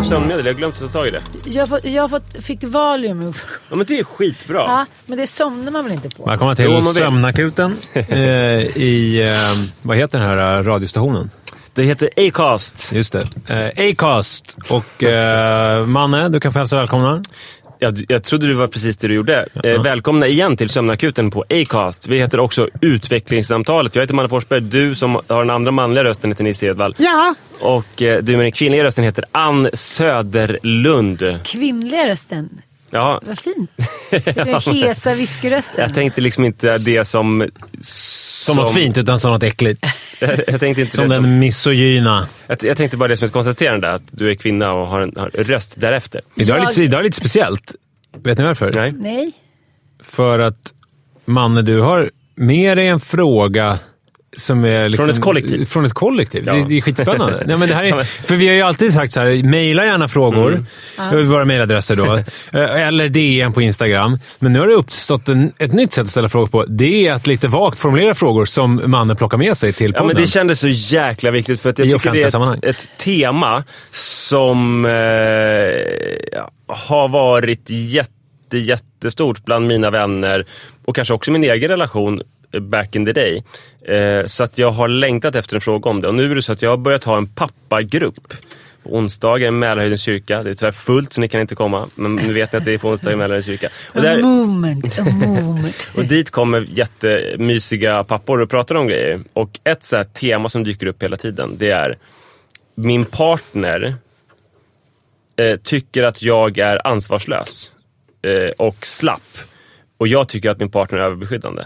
Jag hittade sömnmedel, jag har glömt att ta tag i det. Jag, fått, jag fått, fick Valium. Ja men det är skitbra. Ja, men det somnar man väl inte på? Välkomna till. Sömnakuten eh, i, eh, vad heter den här eh, radiostationen? Det heter Acast. Just det. Eh, Acast. Och eh, Manne, du kan få hälsa välkomna. Jag, jag trodde det var precis det du gjorde. Eh, välkomna igen till Sömnakuten på Acast. Vi heter också Utvecklingssamtalet. Jag heter Manne Forsberg. Du som har den andra manliga rösten heter Nisse Edvall. Ja! Och eh, du med den kvinnliga rösten heter Ann Söderlund. Kvinnliga rösten. Ja, Vad fint. Den hesa viskrösten. jag tänkte liksom inte det som... Som något fint, utan som något äckligt. Jag, tänkte inte Som det den som, misogyna. jag, jag tänkte bara det som ett konstaterande, att du är kvinna och har en har röst därefter. Idag är, Jag- lite, idag är lite speciellt. Vet ni varför? Nej? Nej. För att, Manne, du har med dig en fråga som är... Liksom, Från ett kollektiv. Från ett kollektiv. Ja. Det, det är skitspännande. Nej, men det här Ja, är, för vi har ju alltid sagt så här, mejla gärna frågor. Mm. Våra mejladresser då. Eh, Eller DM på Instagram. Men nu har det uppstått en, ett nytt sätt att ställa frågor på. Det är att lite vagt formulera frågor som mannen plockar med sig till Ja, podden. men det kändes så jäkla viktigt för att jag I tycker det är sammanhang. ett, ett tema som eh, ja, har varit jätte, jättestort bland mina vänner och kanske också min egen relation back in the day. Eh, så att jag har längtat efter en fråga om det. Och nu är det så att jag har börjat ha en pappagrupp. På onsdagar i Mälarhöjdens kyrka. Det är tyvärr fullt så ni kan inte komma. Men nu vet ni att det är på onsdag i Mälarhöjdens kyrka. Och A där- movement, a movement. och dit kommer jättemysiga pappor och pratar om grejer. Och ett så här tema som dyker upp hela tiden, det är min partner eh, tycker att jag är ansvarslös eh, och slapp. Och jag tycker att min partner är överbeskyddande.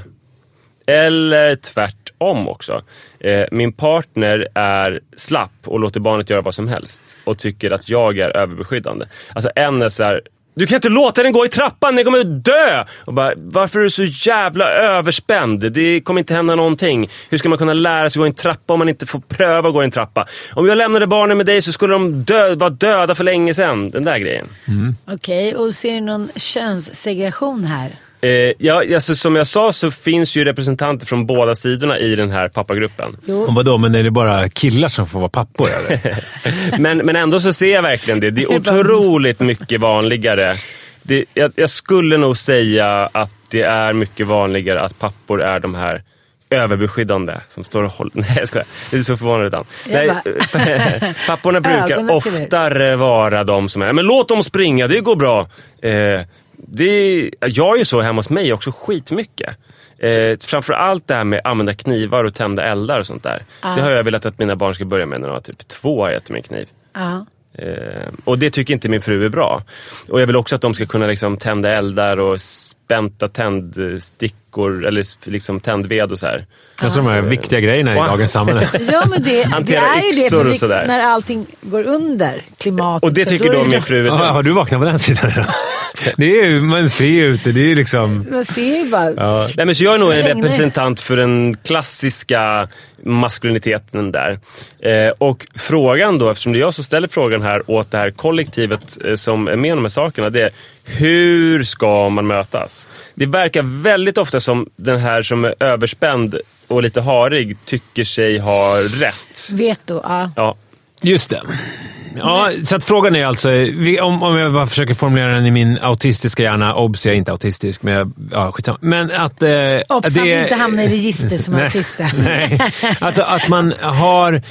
Eller tvärtom också. Eh, min partner är slapp och låter barnet göra vad som helst och tycker att jag är överbeskyddande. Alltså en är så här, du kan inte låta den gå i trappan, den kommer att dö! Och bara, varför är du så jävla överspänd? Det kommer inte hända någonting. Hur ska man kunna lära sig gå i en trappa om man inte får pröva att gå i en trappa? Om jag lämnade barnen med dig så skulle de dö, vara döda för länge sedan. Den där grejen. Okej, och ser du någon könssegregation här? Eh, ja, alltså, som jag sa så finns ju representanter från båda sidorna i den här pappagruppen. Och vadå, men är det bara killar som får vara pappor eller? Men, men ändå så ser jag verkligen det. Det är otroligt mycket vanligare. Det, jag, jag skulle nog säga att det är mycket vanligare att pappor är de här överbeskyddande som står och håller... Nej jag skojar. Det är så förvånande utan. Jag Nej, papporna brukar oftare vara de som är, men låt dem springa, det går bra. Eh, det, jag är ju så hemma hos mig också skitmycket. Eh, framförallt det här med att använda knivar och tända eldar och sånt där. Det har jag velat att mina barn ska börja med när de var typ två har jag gett dem en kniv. Ja. Eh, och det tycker inte min fru är bra. Och jag vill också att de ska kunna liksom tända eldar och spänta tändstickor eller liksom tändved och så här. Alltså de här viktiga grejerna i Wow. dagens samhälle. Ja, men det, det är ju det för och vi, när allting går under klimatet. Och det tycker då det- min fru är Ja, har du vaknat på den sidan idag? Det är ju, man ser ju ute, det är liksom... Man ser ju bara... Ja. Nej, men så jag är nog en representant för den klassiska maskuliniteten där. Eh, och frågan då, eftersom det är jag som ställer frågan här åt det här kollektivet eh, som är med om de här sakerna, det är hur ska man mötas? Det verkar väldigt ofta som den här som är överspänd och lite harig tycker sig ha rätt. Veto, ja. Ja, Just det. Ja, så att frågan är alltså, om, om jag bara försöker formulera den i min autistiska hjärna. Obs, jag är inte autistisk, men jag, ja, skitsamma. Men att... Eh, Obs, det inte hamna i register som Nej, autista. Nej, alltså att man har...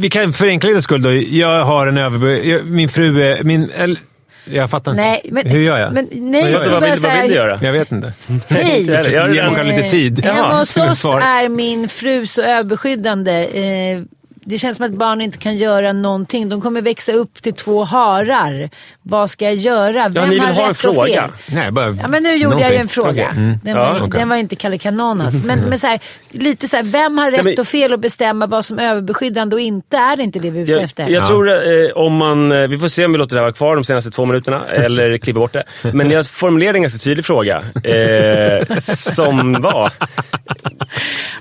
Vi kan för enkelhetens skull då. Jag har en jag- Min fru är... Min, eller, jag fattar inte. Nej, men, Hur gör jag? Men, nej, Vad gör så jag? vad, vill, vad vill du göra? Jag vet inte. Hej! Inte heller. Jag har Ge mig själv lite tid. Hemma hos oss är min fru så överbeskyddande. Eh, det känns som att barn inte kan göra någonting. De kommer växa upp till två harar. Vad ska jag göra? Vem ni vill har ha en rätt och fråga. fel? Nej, bara Ja, men nu gjorde jag ju en någonting. fråga. Mm. Den, Ja, var, okej. den var inte Kalle Kananas. Men, men så här, lite så här, vem har rätt men- och fel att bestämma vad som är överbeskyddande och inte? Är det inte det vi är ute Jag, efter? jag tror eh, om man, eh, vi får se om vi låter det här vara kvar de senaste två minuterna eller klipper bort det. Men jag formulerade en ganska tydlig fråga. Eh, som var,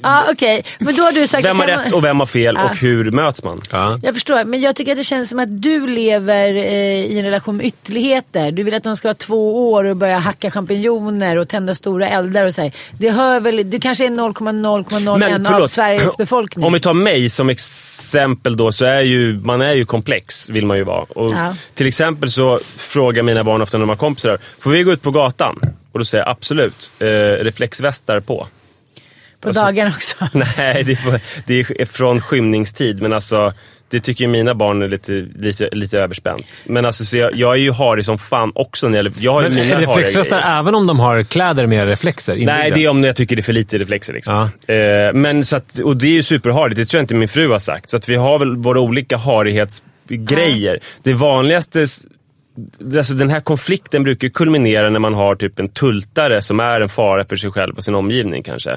Ja, Okej, men då har du sagt... vem har rätt och vem har fel Ja. och hur möts man? Ja. Jag förstår, men jag tycker att det känns som att du lever eh, i en relation med ytterligheter. Du vill att de ska vara två år och börja hacka champinjoner och tända stora eldar och så här. Det hör väl, du kanske är 0,0,01 av Sveriges befolkning. Om vi tar mig som exempel då så är ju man är ju komplex vill man ju vara. Och Ja. Till exempel så frågar mina barn ofta när de har kompisar, får vi gå ut på gatan? Och då säger jag absolut, eh, reflexvästar på. På alltså- dagen också. Nej, det är, på- det är från skymningstid. Men alltså, det tycker ju mina barn är lite, lite, lite överspänt. Men alltså, så jag, jag är ju harig som fan också. När jag, jag Men mina är reflexvästar även om de har kläder med reflexer? Nej, inbyggda? det är om jag tycker det är för lite reflexer. Liksom. Ja. Eh, men så att, och det är ju superharigt, det tror jag inte min fru har sagt. Så att vi har väl våra olika harighetsgrejer. Det vanligaste, alltså den här konflikten brukar kulminera när man har typ en tultare som är en fara för sig själv och sin omgivning kanske.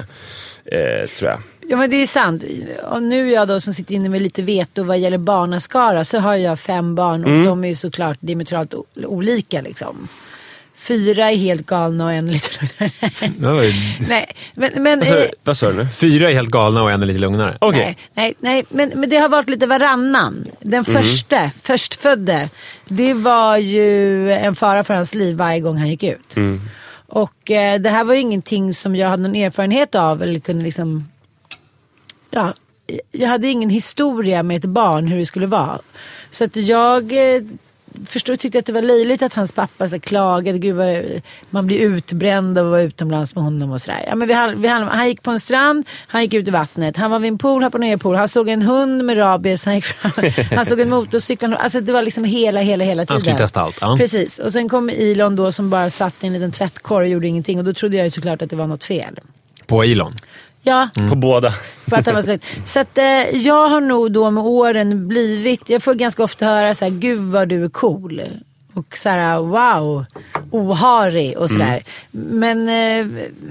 Eh, tror jag. Ja men det är sant. Och nu jag då som sitter inne med lite veto vad gäller barnaskara så har jag fem barn och Mm. de är ju såklart diametralt olika liksom. Fyra är helt galna och en är lite lugnare. Nej, men... men Vad sa, eh, du- vad sa du nu? Fyra är helt galna och en är lite lugnare. Okej. Nej, nej, nej men, men det har varit lite varannan. Den Mm. första, förstfödde, det var ju en fara för hans liv varje gång han gick ut. Mm. Och eh, det här var ju ingenting som jag hade någon erfarenhet av eller kunde liksom... Ja, jag hade ingen historia med ett barn hur det skulle vara. Så att jag eh, förstod, tyckte att det var löjligt att hans pappa så klagade. Gud vad, man blir utbränd av att vara utomlands med honom och sådär. Ja, men vi, vi, han gick på en strand, han gick ut i vattnet. Han var vid en pool, hoppade ner i pool. Han såg en hund med rabies, han, gick fram, han såg en motorcykel. Alltså det var liksom hela, hela, hela tiden. Han skulle testa allt. Ja. Precis. Och sen kom Elon då som bara satt i en liten tvättkorg och gjorde ingenting. Och då trodde jag ju såklart att det var något fel. På Elon. Ja, På båda. för att han var slut. Så att eh, jag har nog då med åren blivit, jag får ganska ofta höra så här, gud vad du är cool. Och så här, wow, oharig och sådär. Men eh,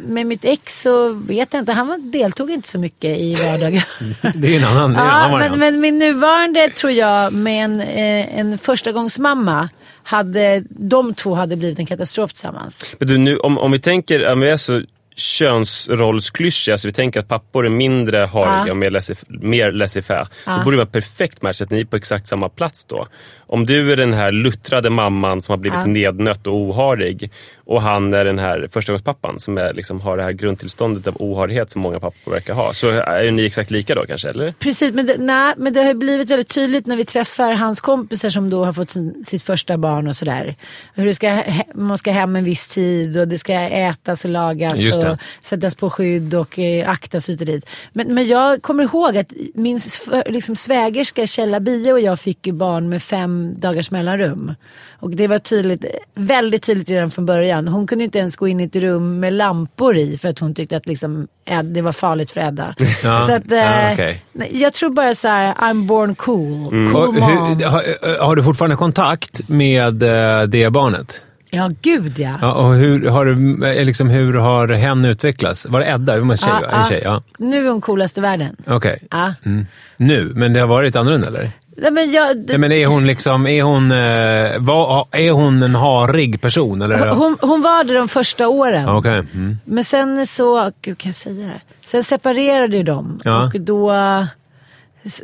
med mitt ex så vet jag inte, han deltog inte så mycket i vardagen. Det är en annan, det är en ja, annan men, variant. men min nuvarande tror jag med en, eh, en förstagångsmamma, hade, de två hade blivit en katastrof tillsammans. Men du, nu, om, om vi tänker, om vi är så könsrollsklyschiga, så vi tänker att pappor är mindre hariga Ja. och mer laissez- mer laissez-faire. Ja. Då borde det vara perfekt match att ni är på exakt samma plats då. Om du är den här luttrade mamman som har blivit Ja. nednött och oharig och han är den här förstagångspappan som är, liksom, har det här grundtillståndet av oharighet som många pappor verkar ha. Så är ju ni exakt lika då kanske, eller? Precis, men det, nej, men det har blivit väldigt tydligt när vi träffar hans kompisar som då har fått sin, sitt första barn och sådär. Hur det ska, he- man ska hem en viss tid och det ska ätas och lagas och sättas på skydd och eh, aktas hit och dit. Men, men jag kommer ihåg att min liksom, svägerska Kjella Bie och jag fick ju barn med fem dagars mellanrum. Och det var tydligt, väldigt tydligt redan från början. Hon kunde inte ens gå in i ett rum med lampor i för att hon tyckte att liksom, Ed, det var farligt för Edda. Ja, Så att, ja, eh, nej, Jag tror bara så här, I'm born cool. Cool Och mom. hur, har, har du fortfarande kontakt med eh, det barnet? Ja, gud ja. Ja, och hur har, du, eh, liksom, hur har hen utvecklats? Var det Edda? Det var en tjej, va? En tjej ja. Nu är hon coolast i världen. Okej. Ja. Mm. Nu, men det har varit annorlunda eller? Nej, men jag, Nej, men är hon liksom, är hon, eh, vad, är hon en harig person? Eller? hon, hon var det de första åren. Okej. Mm. Men sen så, gud kan jag säga det här? Sen separerade ju de Ja. och då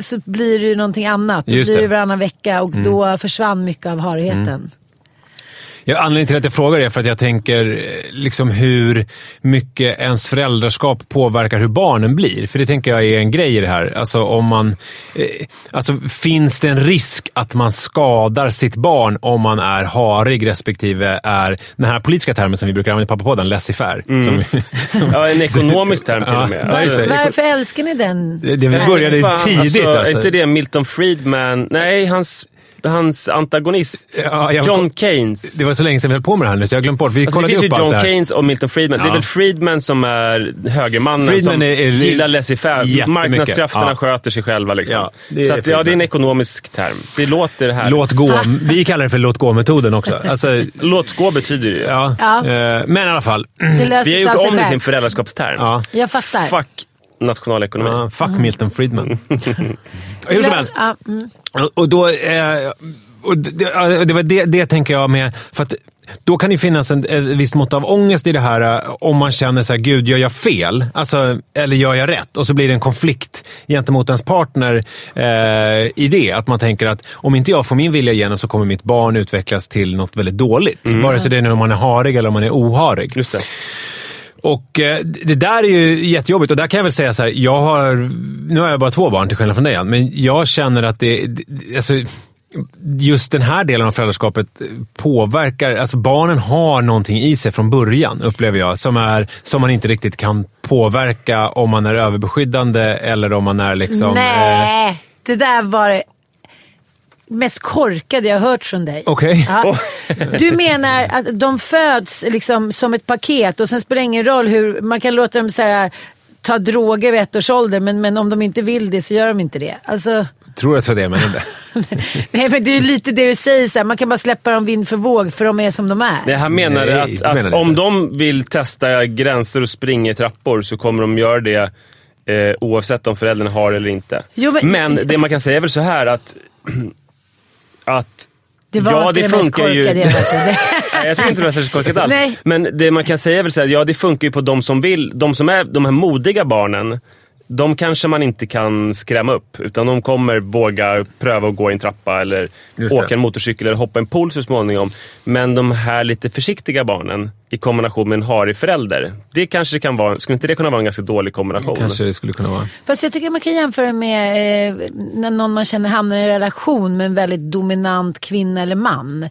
så blir det ju någonting annat. Då Just blir det. Mm. varannan vecka och då försvann mycket av harigheten. Anledningen till att jag frågar är för att jag tänker eh, liksom hur mycket ens föräldraskap påverkar hur barnen blir. För det tänker jag är en grej i det här. Alltså, om man, eh, alltså, finns det en risk att man skadar sitt barn om man är harig respektive är, den här politiska termen som vi brukar använda i Pappapodden, laissez-faire. Som, som, Ja, en ekonomisk term till och med. ja, Alltså. Varför älskar ni den? det började fan, tidigt. Alltså, Alltså, Är inte det Milton Friedman? Nej, hans... hans antagonist. Ja, jag- John Keynes. Det var så länge sedan vi höll på med det här nu, så jag har glömt bort. Vi Alltså det kollade finns ju upp allt John det. Keynes och Milton Friedman. Det är Ja. väl Friedman som är högermannen Friedman som är- är- gillar laissez-faire. Marknadskrafterna Ja. sköter sig själva. Liksom. Ja, det så att, ja, det är en ekonomisk term. Det låter här. Låt gå. Vi kallar det för låt gå-metoden också. Alltså, Låt gå betyder det ju. ja. Ja. Eh, Men i alla fall. Det löser Vi har gjort om det till en föräldraskapsterm. Ja. Jag fattar. Fuck nationalekonomi. Ja, fuck Milton Friedman. Hur som helst. Mm. Och- då, eh, och det, det var det, det tänker jag med. För att då kan det finnas en, ett visst mått av ångest i det här eh, om man känner så här, gud, gör jag fel? Alltså, eller gör jag rätt? Och så blir det en konflikt gentemot ens partner eh, i det. Att man tänker att om inte jag får min vilja igenom så kommer mitt barn utvecklas till något väldigt dåligt. Vare sig det är när man är harig eller om man är oharig. Just det. Och eh, det där är ju jättejobbigt. Och där kan jag väl säga så här, jag har, nu har jag bara två barn till skillnad från dig Jan, men jag känner att det, det- alltså, just den här delen av föräldraskapet påverkar, alltså barnen har någonting i sig från början upplever jag, som, är, som man inte riktigt kan påverka om man är överbeskyddande eller om man är liksom... eh, Nej, det där var mest korkade jag har hört från dig. Okej. Ja. Du menar att de föds liksom som ett paket och sen spelar det ingen roll hur, man kan låta dem så här, ta droger vid ett års ålder men, men om de inte vill det så gör de inte det. Alltså, Tror jag så det, men inte. nej, men det är ju lite det du säger, så här, man kan bara släppa dem vind för våg för de är som de är. Det här menar Nej, att, att menar om inte. de vill testa gränser och springa i trappor så kommer de göra det eh, oavsett om föräldrarna har eller inte. Jo, men- men det man kan säga är väl så här att, att Det var ja, inte det det, mest funkar ju. korkade jag hört. Nej, jag tycker inte det var särskilt korkat alls. Nej. Men det man kan säga är väl så här, ja det funkar ju på de som vill. De som är de här modiga barnen, de kanske man inte kan skrämma upp. Utan de kommer våga pröva att gå i en trappa eller åka en motorcykel eller hoppa en pool så småningom. Men de här lite försiktiga barnen i kombination med en harig förälder. Det kanske kan vara, skulle inte det kunna vara en ganska dålig kombination? Kanske det skulle kunna vara. Fast jag tycker man kan jämföra med eh, när någon man känner hamnar i en relation med en väldigt dominant kvinna eller man.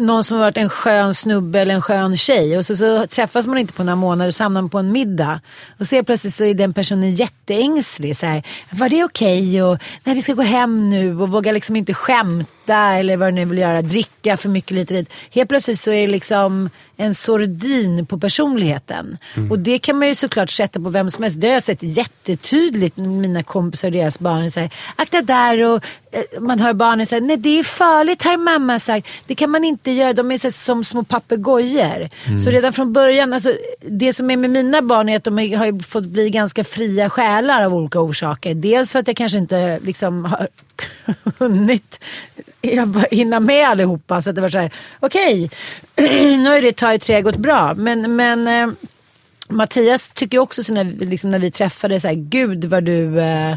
Någon som har varit en skön snubbe eller en skön tjej och så, så träffas man inte på några månader och så hamnar man på en middag. Och så plötsligt så är den personen jätteängslig. Så här, var det okej? Och Nej, vi ska gå hem nu och vågar liksom inte skämta eller vad det nu vill göra. Dricka för mycket lite dit. Helt plötsligt så är det liksom en sordin på personligheten. Och det kan man ju såklart sätta på vem som helst. Det har jag sett jättetydligt med mina kompisar och deras barn. Så här, Akta där och eh, man hör barnen säga nej det är farligt har mamma sagt. Det kan man inte göra. De är så som små papegojor. Så redan från början, alltså, det som är med mina barn är att de har ju fått bli ganska fria själar av olika orsaker. Dels för att jag kanske inte liksom har hunnit hinna med allihopa. Så att det var så här, okej, nu har ju det tagit tre gått bra. Men, men eh, Mattias tycker också så när, liksom, när vi träffades, så här, gud vad du, eh,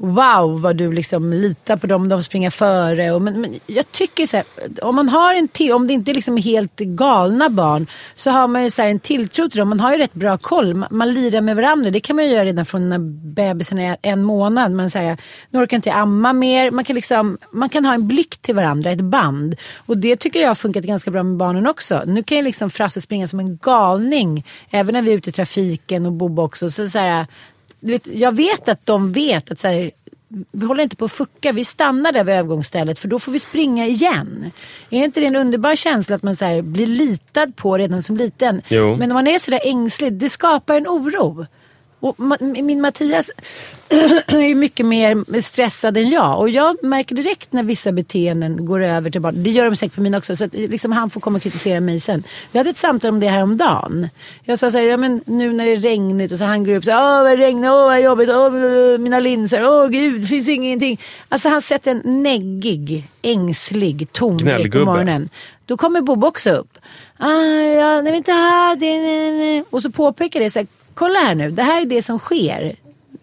wow vad du liksom litar på dem, de springer före. Och, men, men jag tycker så här, om man har en till, om det inte liksom är helt galna barn, så har man ju så här, en tilltro till dem. Man har ju rätt bra koll, man, man lirar med varandra. Det kan man ju göra redan från när bebisen är en månad. Man säger, nu orkar inte jag amma mer. Man kan, liksom, man kan ha en blick till varandra, ett band. Och det tycker jag har funkat ganska bra med barnen också. Nu kan ju liksom Frasse springa som en galning, även när vi är ute i trafiken och Bobo också. Så, så här, du vet, jag vet att de vet att så här, vi håller inte på att fucka, vi stannar där vid övergångsstället för då får vi springa igen. Är inte det en underbar känsla att man så här, blir litad på redan som liten? Jo. Men om man är sådär ängslig, det skapar en oro. Och min Mattias är mycket mer stressad än jag. Och jag märker direkt när vissa beteenden går över till barn. Det gör de säkert för mina också. Så att liksom han får komma och kritisera mig sen. Vi hade ett samtal om det här om dagen. Jag sa så här, ja, men nu när det är regnigt och så han går upp så här, åh vad regnar, åh vad jobbigt, åh mina linser, åh gud det finns ingenting. Alltså han sätter en neggig, ängslig tonvikt på morgonen. Då kommer Bob också upp. Ah, ja, nej, vänta här. Det, nej, nej. Och så påpekar det så här, kolla här nu, det här är det som sker.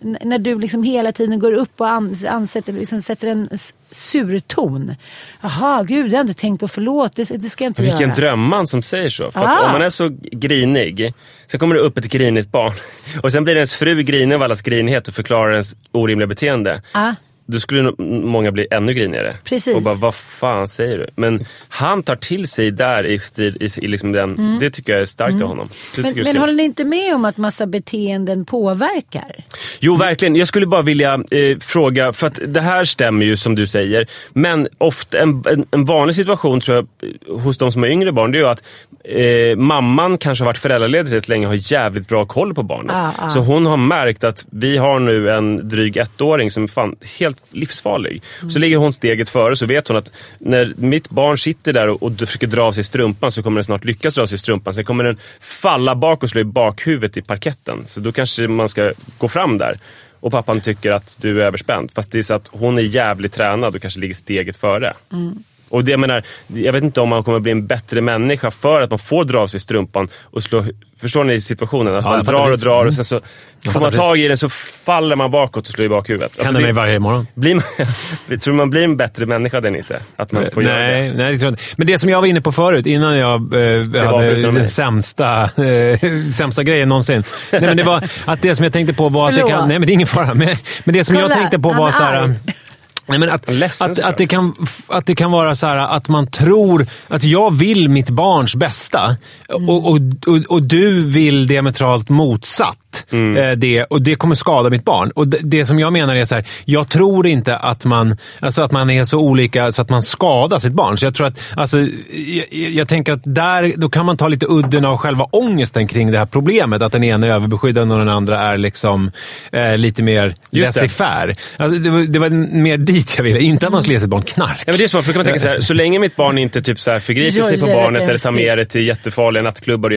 N- när du liksom hela tiden går upp och an, ansätter, liksom sätter en surton. Jaha, gud, jag har inte tänkt på förlåt, det, det ska jag inte Vilken göra. drömman som säger så. För Ah. om man är så grinig, så kommer det upp ett grinigt barn. Och sen blir ens fru grinig av allas grinighet och förklarar ens orimliga beteende. Ah. Då skulle nog många bli ännu grinigare. Precis. Och bara, vad fan säger du? Men han tar till sig där i, stil, i, i liksom den, det tycker jag är starkt av honom. Det Men, men håller ni inte med om att massa beteenden påverkar? Jo, verkligen. Jag skulle bara vilja eh, fråga, för att det här stämmer ju som du säger, men ofta en, en, en vanlig situation tror jag eh, hos de som har yngre barn, det är ju att eh, mamman kanske har varit föräldraledig rätt länge och har jävligt bra koll på barnet. Ah, ah. Så hon har märkt att vi har nu en dryg ettåring som fan helt livsfarlig. Så ligger hon steget före så vet hon att när mitt barn sitter där och, och försöker dra av sig strumpan så kommer den snart lyckas dra av sig strumpan. Sen kommer den falla bak och slå i bakhuvudet i parketten. Så då kanske man ska gå fram där. Och pappan tycker att du är överspänd. Fast det är så att hon är jävligt tränad och kanske ligger steget före. Mm. Och det jag menar, jag vet inte om man kommer bli en bättre människa för att man får dra av sig strumpan och slå... Förstår ni situationen? Att Ja, man jag drar och drar Mm. och sen så får man tag i den så faller man bakåt och slår i bakhuvudet. Alltså, Händer det- mig varje morgon. blir man, tror man blir en bättre människa Denise? Att man får göra nej, det? nej, det tror jag inte. Men det som jag var inne på förut, innan jag eh, hade den sämsta, eh, sämsta grejen någonsin. nej, men det var att det som jag tänkte på var att det Förlåt. kan... Nej, men det är ingen fara. Men, men det som jag Kolla, tänkte på var så här... Nej, men att, ledsen, att, att, det kan, att det kan vara så här att man tror att jag vill mitt barns bästa Mm. och, och, och, och du vill diametralt motsatt Mm. eh, det och det kommer skada mitt barn. Och det, det som jag menar är så här, jag tror inte att man, alltså att man är så olika så att man skadar sitt barn. Så jag tror att, alltså, jag, jag tänker att där, då kan man ta lite udden av själva ångesten kring det här problemet. Att den ena är överbeskyddande och den andra är liksom eh, lite mer laissez-faire. Alltså, det, var, det var mer dit jag ville. Inte att man skulle ge sitt barn knark. Ja, men det är smart, för kan man tänka så här, så länge mitt barn inte typ så här förgriper sig på barnet eller tar med det till jättefarliga nattklubbar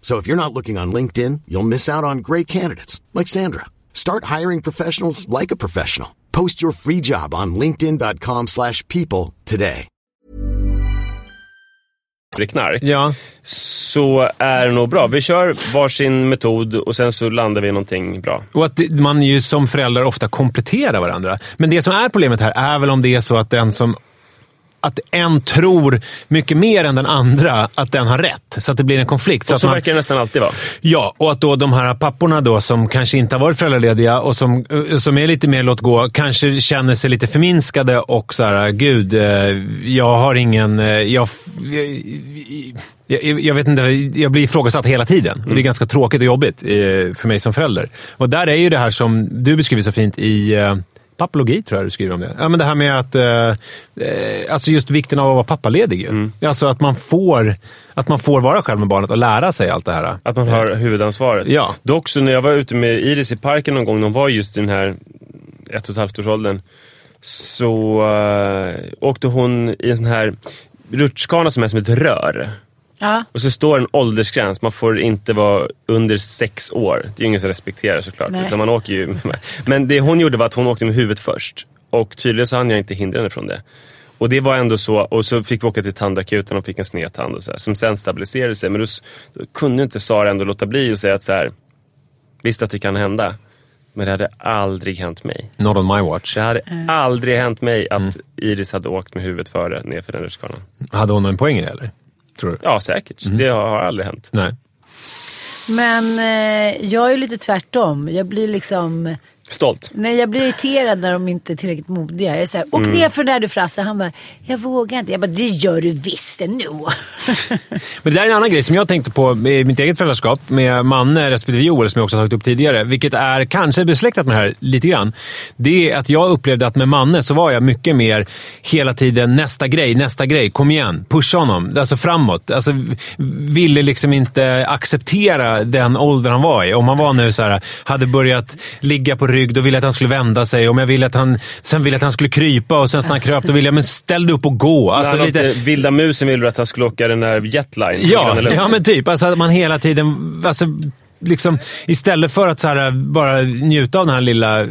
So if you're not looking on LinkedIn, you'll miss out on great candidates like Sandra. Start hiring professionals like a professional. Post your free job on linkedin.com/people slash people today. knark, Ja. så är det nog bra. Vi kör varsin metod och sen så landar vi i någonting bra. Och att man ju som föräldrar ofta kompletterar varandra. Men det som är problemet här är väl om det är så att den som att en tror mycket mer än den andra att den har rätt. Så att det blir en konflikt. Så Och så man, verkar det nästan alltid vara. Ja, och att då de här papporna då som kanske inte har varit föräldralediga och som, eh, som är lite mer låt gå, kanske känner sig lite förminskade och så här, gud, eh, jag har ingen... eh, Jag, jag, jag, jag vet inte, jag blir ifrågasatt hela tiden. Och det är ganska tråkigt och jobbigt för mig som förälder. Och där är ju det här som du beskriver så fint i Pappologi tror jag du skriver om det. Ja, men det här med att, eh, eh, alltså just vikten av att vara pappaledig. Ju. Alltså att man, får, att man får vara själv med barnet och lära sig allt det här. Att man har huvudansvaret. Ja. Dock så när jag var ute med Iris i parken någon gång, de var just i den här ett och ett halvt års åldern, så uh, åkte hon i en sån här rutschkana som är som ett rör. Ja. Och så står en åldersgräns, man får inte vara under sex år. Det är ju ingen som respekterar såklart. Nej. Utan man åker ju med. Men det hon gjorde var att hon åkte med huvudet först. Och tydligen så hann jag inte hindra henne från det. Och det var ändå så, och så fick vi åka till tandakuten och fick en sned tand och så här, som sen stabiliserade sig. Men då, då kunde inte Sara ändå låta bli och säga att så här, visst att det kan hända. Men det hade aldrig hänt mig. Not on my watch. Det hade aldrig hänt mig att Iris hade åkt med huvudet före nerför den rutschkanan. Hade hon en poäng i det eller? Tror du? Ja, säkert. Det har aldrig hänt. Nej. Men eh, jag är lite tvärtom. Jag blir liksom Stolt. Nej, jag blir irriterad när de inte är tillräckligt modiga. Jag är såhär, åk Mm. ner för där du Frasse. Han bara, jag vågar inte. Jag bara, det gör du visst ändå. Men det där är en annan grej som jag tänkte på i mitt eget föräldraskap med Manne respektive Joel, som jag också har tagit upp tidigare. Vilket är kanske besläktat med det här lite grann. Det är att jag upplevde att med Manne så var jag mycket mer hela tiden nästa grej, nästa grej. Kom igen, pusha honom. Alltså framåt. Alltså, ville liksom inte acceptera den ålder han var i. Om han var nu så här, hade börjat ligga på rygg, då ville jag att han skulle vända sig. Om jag ville att han, sen ville jag att han skulle krypa och sen när han kröp, då ville jag men ställ dig upp och gå. Alltså, Alltså, lite. Vilda musen ville du att han skulle åka den där jetline. Ja, ja men typ. Alltså att man hela tiden... Alltså, liksom, istället för att här, bara njuta av det här lilla eh,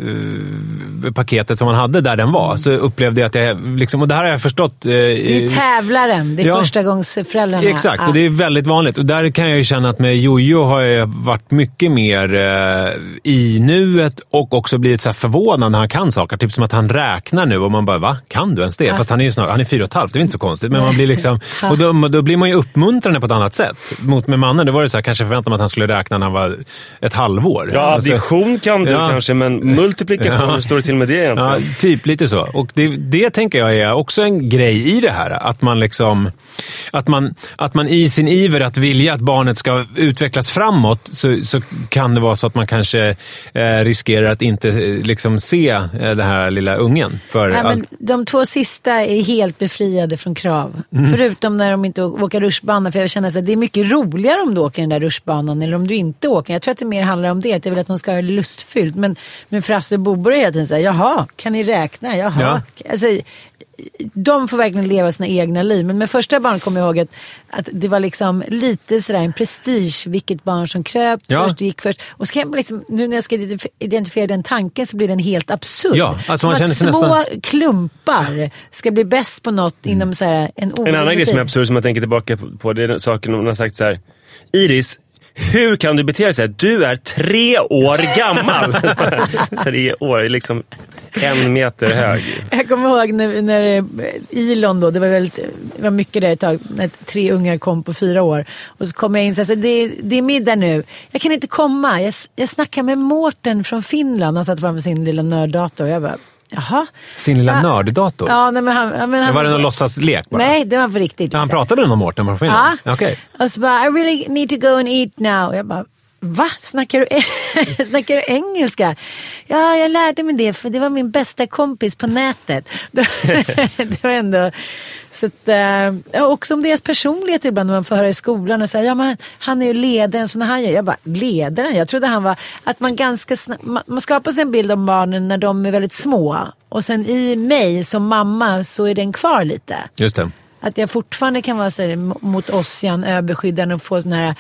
paketet som man hade där den var, så upplevde jag att jag... Liksom, och det här har jag förstått... eh, Det är tävlaren. Det är Ja. första gångs föräldrarna. Exakt, Ja. och det är väldigt vanligt. Och där kan jag ju känna att med Jojo har jag varit mycket mer eh, i nuet och också blivit så här förvånad när han kan saker. Typ som att han räknar nu och man bara, va? Kan du ens det? Fast han är ju snart, han är fyra och ett halvt, det är inte så konstigt. Men man blir liksom, och då, då blir man ju uppmuntrande på ett annat sätt. Mot med mannen, då var det så här, kanske förväntade man att han skulle räkna när han var ett halvår. Ja, Alltså- addition kan du Ja. kanske, men multiplikation, Ja. hur står det till med det egentligen? Ja, typ lite så. Och det, det tänker jag är också en grej i det här. Att man liksom... Att man, att man i sin iver att vilja att barnet ska utvecklas framåt så, så kan det vara så att man kanske eh, riskerar att inte eh, liksom se eh, den här lilla ungen. För Nej, men de två sista är helt befriade från krav. Mm. Förutom när de inte åker rutschbana. För jag känner att det är mycket roligare om du åker den där rutschbanan eller om du inte åker. Jag tror att det mer handlar om det. Att jag vill att de ska ha det lustfyllt. Men, men Frasse och Bobo är hela tiden såhär, jaha, kan ni räkna? Jaha. Alltså, de får verkligen leva sina egna liv. Men med första barn kommer jag ihåg att, att det var liksom lite sådär en prestige vilket barn som kröp Ja. först, gick först. Och så kan jag liksom, nu när jag ska identif- identifiera den tanken så blir den helt absurd. Ja, alltså Som man att små nästan- klumpar ska bli bäst på något inom så en En annan grej som är absurd som jag tänker tillbaka på, det är saken hon har sagt så här. Iris, hur kan du bete dig så här? Du är tre år gammal. tre år, liksom en meter hög. Jag kommer ihåg när, när eh, Ilon då, det var, väldigt, det var mycket där ett tag, när tre ungar kom på fyra år. Och så kom jag in och sa, det, är- det är middag nu, jag kan inte komma. Jag, jag snackar med Mårten från Finland, han satt framför sin lilla nörddator. Jag bara, jaha? Sin lilla Ja. nörddator? Ja, nej, men han, men han, Men var det någon låtsaslek bara? Nej, det var på riktigt. Ja, Han liksom. pratade med Mårten från Finland? Ja. Okej. Och så bara, I really need to go and eat now. Jag bara, va? Snackar du, snackar du engelska? Ja, jag lärde mig det för det var min bästa kompis på nätet. det var ändå... Så att, eh, också om deras personlighet ibland när man får höra i skolan och säga, ja men han är ju ledaren som han gör. Jag bara, ledaren? Jag trodde han var, att man ganska snabbt, man, man skapar sig en bild om barnen när de är väldigt små. Och sen i mig som mamma så är den kvar lite. Just det. Att jag fortfarande kan vara så här, mot Ossian, överskyddande och få såna här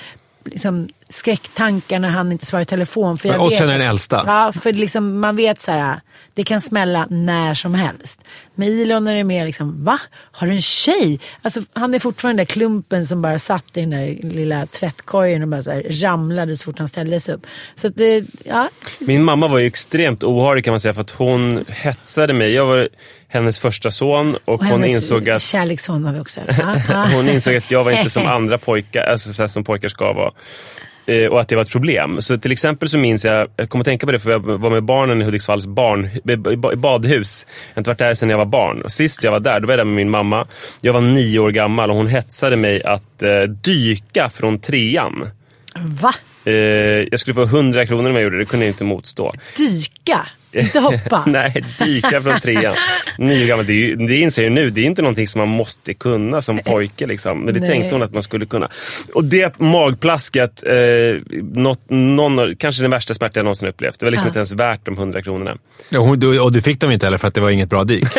liksom, skräcktankar när han inte svarar i telefon. För jag Ossian vet- är den äldsta. Ja, för liksom, man vet så här, det kan smälla när som helst. Med Ilon är det mer liksom, va? Har du en tjej? Alltså, han är fortfarande den där klumpen som bara satt i den där lilla tvättkorgen och bara så här, ramlade så fort han ställde sig upp. Så att det, ja. Min mamma var ju extremt oharig kan man säga för att hon hetsade mig. Jag var hennes första son och, Och hon insåg att kärleksson har vi också. Ja, ja. Hon insåg att jag var inte som andra pojkar, alltså så som pojkar ska vara. Eh, och att det var ett problem. Så till exempel så minns jag, jag kommer att tänka på det för jag var med barnen i Hudiksvalls barn, badhus. Jag har inte varit där sedan jag var barn. Och sist jag var där, då var jag där med min mamma. Jag var nio år gammal och hon hetsade mig att eh, dyka från trean. Va? Eh, jag skulle få 100 kronor om jag gjorde det, det kunde jag inte motstå. Dyka? Inte hoppa? Nej, dyka från trean. Nio år gammal. Det, är ju, det inser jag nu, det är inte någonting som man måste kunna som pojke. Liksom. Men det Nej. tänkte hon att man skulle kunna. Och det magplasket, eh, något, någon, kanske den värsta smärta jag någonsin upplevt. Det var liksom Ja. inte ens värt de 100 kronorna. Ja, hon- du- och du fick dem inte heller för att det var inget bra dyk?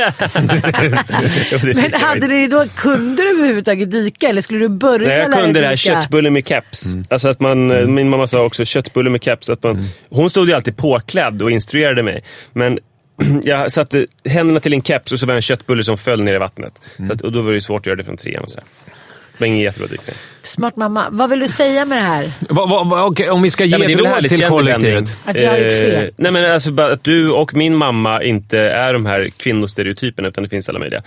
Men hade det då, kunde du överhuvudtaget dyka eller skulle du börja Nej, jag kunde det här köttbulle med keps. Alltså att man, eh, Min mamma sa också köttbulle med keps. Att man, Hon stod ju alltid påklädd och instruerade mig. Men jag satte händerna till en keps och så var det en köttbulle som föll ner i vattnet. Så att, och då var det svårt att göra det från trean. Och så här. Det var ingen jättebra dykning. Smart mamma. Vad vill du säga med det här? Va, va, va, okej, om vi ska ge Nej, det är ett väl råd härligt till kollektivet. Att jag har gjort fel. Eh, nej men alltså att du och min mamma inte är de här kvinnostereotyperna utan det finns alla möjliga.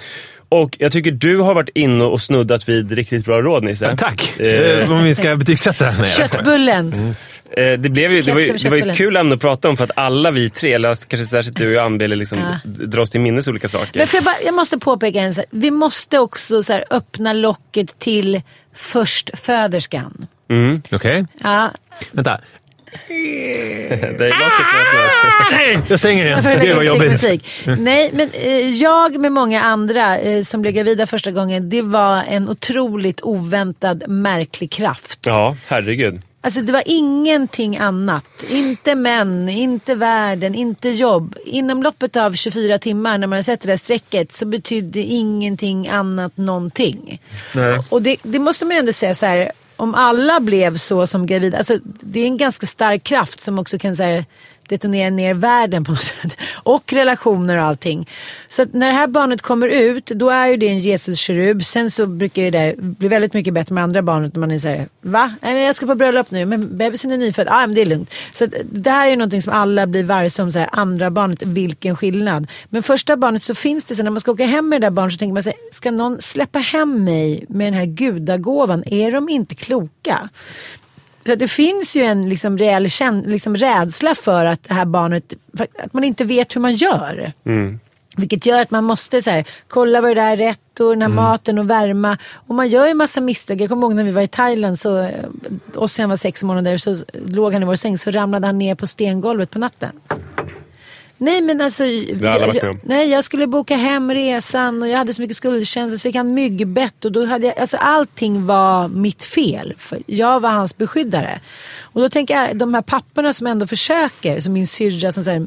Och jag tycker du har varit inne och snuddat vid riktigt bra råd Nisse. Tack! Eh, Eh, Om vi ska betygsätta den här. Köttbullen. Eh, det, blev ju, det, var ju, det var ju ett kul ämne att prata om för att alla vi tre, eller kanske särskilt du och Ann, ville liksom Ja. d- dra oss till minnes olika saker. Men för jag, bara, jag måste påpeka en sak. Vi måste också så här, öppna locket till förstföderskan. Okej, Ja, vänta. Det är locket som öppnar. Jag stänger igen. Jag får Det lägga var in jobbigt. musik. Nej, men eh, jag med många andra eh, som blev gravida första gången, det var en otroligt oväntad märklig kraft. Ja, herregud. Alltså det var ingenting annat. Inte män, inte världen, inte jobb. Inom loppet av 24 timmar när man har sett det där strecket så betydde ingenting annat någonting. Nej. Och det, det måste man ju ändå säga så här. Om alla blev så som gravida, alltså det är en ganska stark kraft som också kan så här, detonera ner världen på något sätt. Och relationer och allting. Så att när det här barnet kommer ut, då är ju det en Jesus-kerub. Sen så brukar ju det bli väldigt mycket bättre med andra barnet när man är såhär, va? Nej, men jag ska på bröllop nu, men bebisen är nyfödd. Ah, ja, men det är lugnt. Så att det här är ju någonting som alla blir varse om, så här, andra barnet, vilken skillnad. Men första barnet så finns det så när man ska åka hem med det där barnet så tänker man sig, ska någon släppa hem mig med den här gudagåvan? Är de inte kloka? Så det finns ju en liksom reell liksom rädsla för att det här barnet, att man inte vet hur man gör. Vilket gör att man måste så här, kolla vad det där är rätt och den här maten och värma. Och man gör ju massa misstag. Jag kommer ihåg när vi var i Thailand, så, eh, Ossian var sex månader, så låg han i vår säng så ramlade han ner på stengolvet på natten. Nej men alltså, har alla varit jag, med om. jag, nej, jag skulle boka hem resan och jag hade så mycket skuldkänslor så fick han myggbett och då hade jag, alltså allting var mitt fel. För jag var hans beskyddare. Och då tänker jag, de här papporna som ändå försöker, som min syrra som säger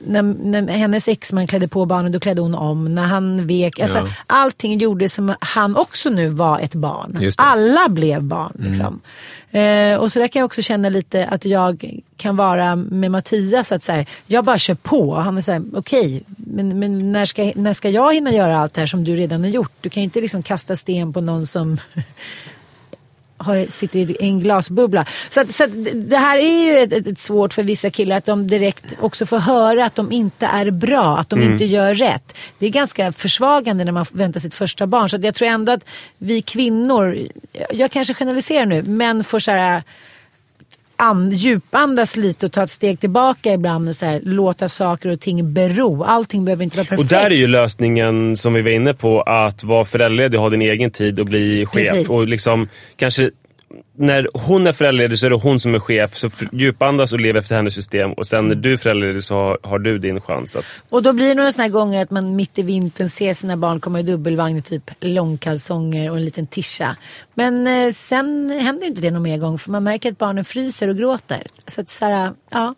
när, när hennes exman klädde på barnen då klädde hon om. När han vek. Alltså, Ja. Allting gjorde som han också nu var ett barn. Alla blev barn. Liksom. Eh, och så där kan jag också känna lite att jag kan vara med Mattias. Att så här, jag bara kör på. Han är så här, okej, men, men när, ska, när ska jag hinna göra allt det här som du redan har gjort? Du kan ju inte liksom kasta sten på någon som har, sitter i en glasbubbla. Så, att, så att det här är ju ett, ett, svårt för vissa killar att de direkt också får höra att de inte är bra, att de inte gör rätt. Det är ganska försvagande när man väntar sitt första barn. Så jag tror ändå att vi kvinnor, jag kanske generaliserar nu, män får så här an, djupandas lite och ta ett steg tillbaka ibland och så här, låta saker och ting bero. Allting behöver inte vara perfekt. Och där är ju lösningen som vi var inne på att vara föräldraledig och ha din egen tid och bli chef. Precis. Och liksom kanske när hon är föräldraledig så är det hon som är chef. Så djupandas och lev efter hennes system. Och sen när du är föräldraledig så har, har du din chans att... Och då blir det några såna här gånger att man mitt i vintern ser sina barn komma i dubbelvagn i typ långkalsonger och en liten tischa. Men eh, sen händer inte det någon mer gång för man märker att barnen fryser och gråter. Så att så här, ja.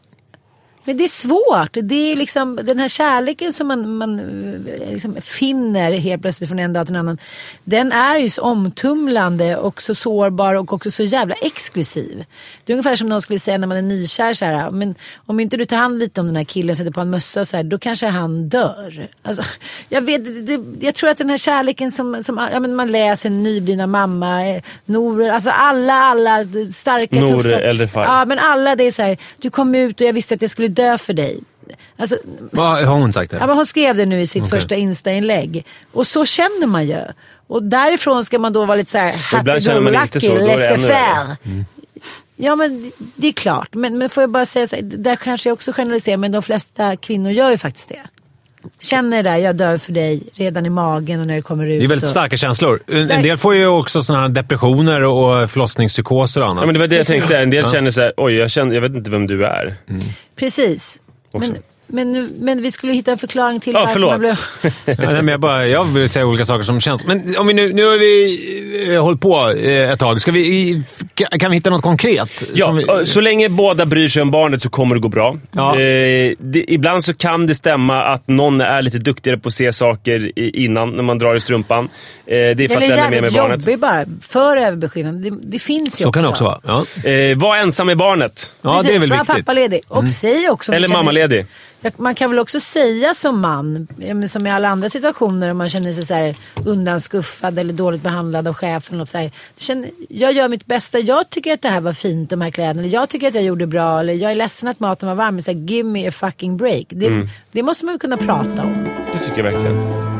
Men det är svårt. Det är liksom den här kärleken som man, man eh, liksom finner helt plötsligt från en dag till en annan. Den är ju så omtumlande och så sårbar och också så jävla exklusiv. Det är ungefär som någon skulle säga när man är nykär så här, men om inte du tar hand lite om den här killen, sätter på en mössa så här, då kanske han dör. Alltså, jag, vet, det, jag tror att den här kärleken som, som ja, men man läser Nyblivna mamma, eh, Nor, alltså alla, alla starka, Nour tuffa. Eldefar. Ja, men alla det är så här, du kom ut och jag visste att jag skulle dö för dig. Alltså, Vad har hon sagt? ja, Det? men hon skrev det nu i sitt Okej. första Insta-inlägg. Och så känner man ju. Och därifrån ska man då vara lite så här happy ibland känner man inte så, då är det ännu laissez-faire. värre. Ja men det är klart. Men, men får jag bara säga så här, där kanske jag också generaliserar men de flesta kvinnor gör ju faktiskt det. Känner det där, jag dör för dig redan i magen och när det kommer ut. Det är väldigt och- starka känslor. En, en del får ju också såna här depressioner och förlossningspsykoser och annat. Ja, men det var det jag Precis. tänkte. En del känner så här, oj jag, känner, jag vet inte vem du är. Precis. Också. Men, men, nu- men vi skulle hitta en förklaring till Ja, varför förlåt. man blev... Ja, nej, men jag, bara, jag vill säga olika saker som känns. Men om vi nu, nu har vi eh, hållit på eh, ett tag. Ska vi, kan, vi hitta något konkret? Ja, som vi, ö, så länge båda bryr sig om barnet så kommer det gå bra. Ja. Eh, det, ibland så kan det stämma att någon är lite duktigare på att se saker innan, när man drar i strumpan. Eh, det är för att Eller den är med med barnet. jobbig bara. För överbeskyddande. Det, det finns ju så kan det också vara. Ja, Eh, var ensam med barnet. ja Precis, det är väl var viktigt. Mm. pappaledig. Och säg också... Eller mammaledig. Man kan väl också säga som man, som i alla andra situationer om man känner sig så här undanskuffad eller dåligt behandlad av chefen. Något så här. Jag gör mitt bästa, jag tycker att det här var fint de här kläderna. Eller jag tycker att jag gjorde bra. Eller jag är ledsen att maten var varm. Men så här, give me a fucking break. Det, Mm. det måste man väl kunna prata om. Det tycker jag verkligen.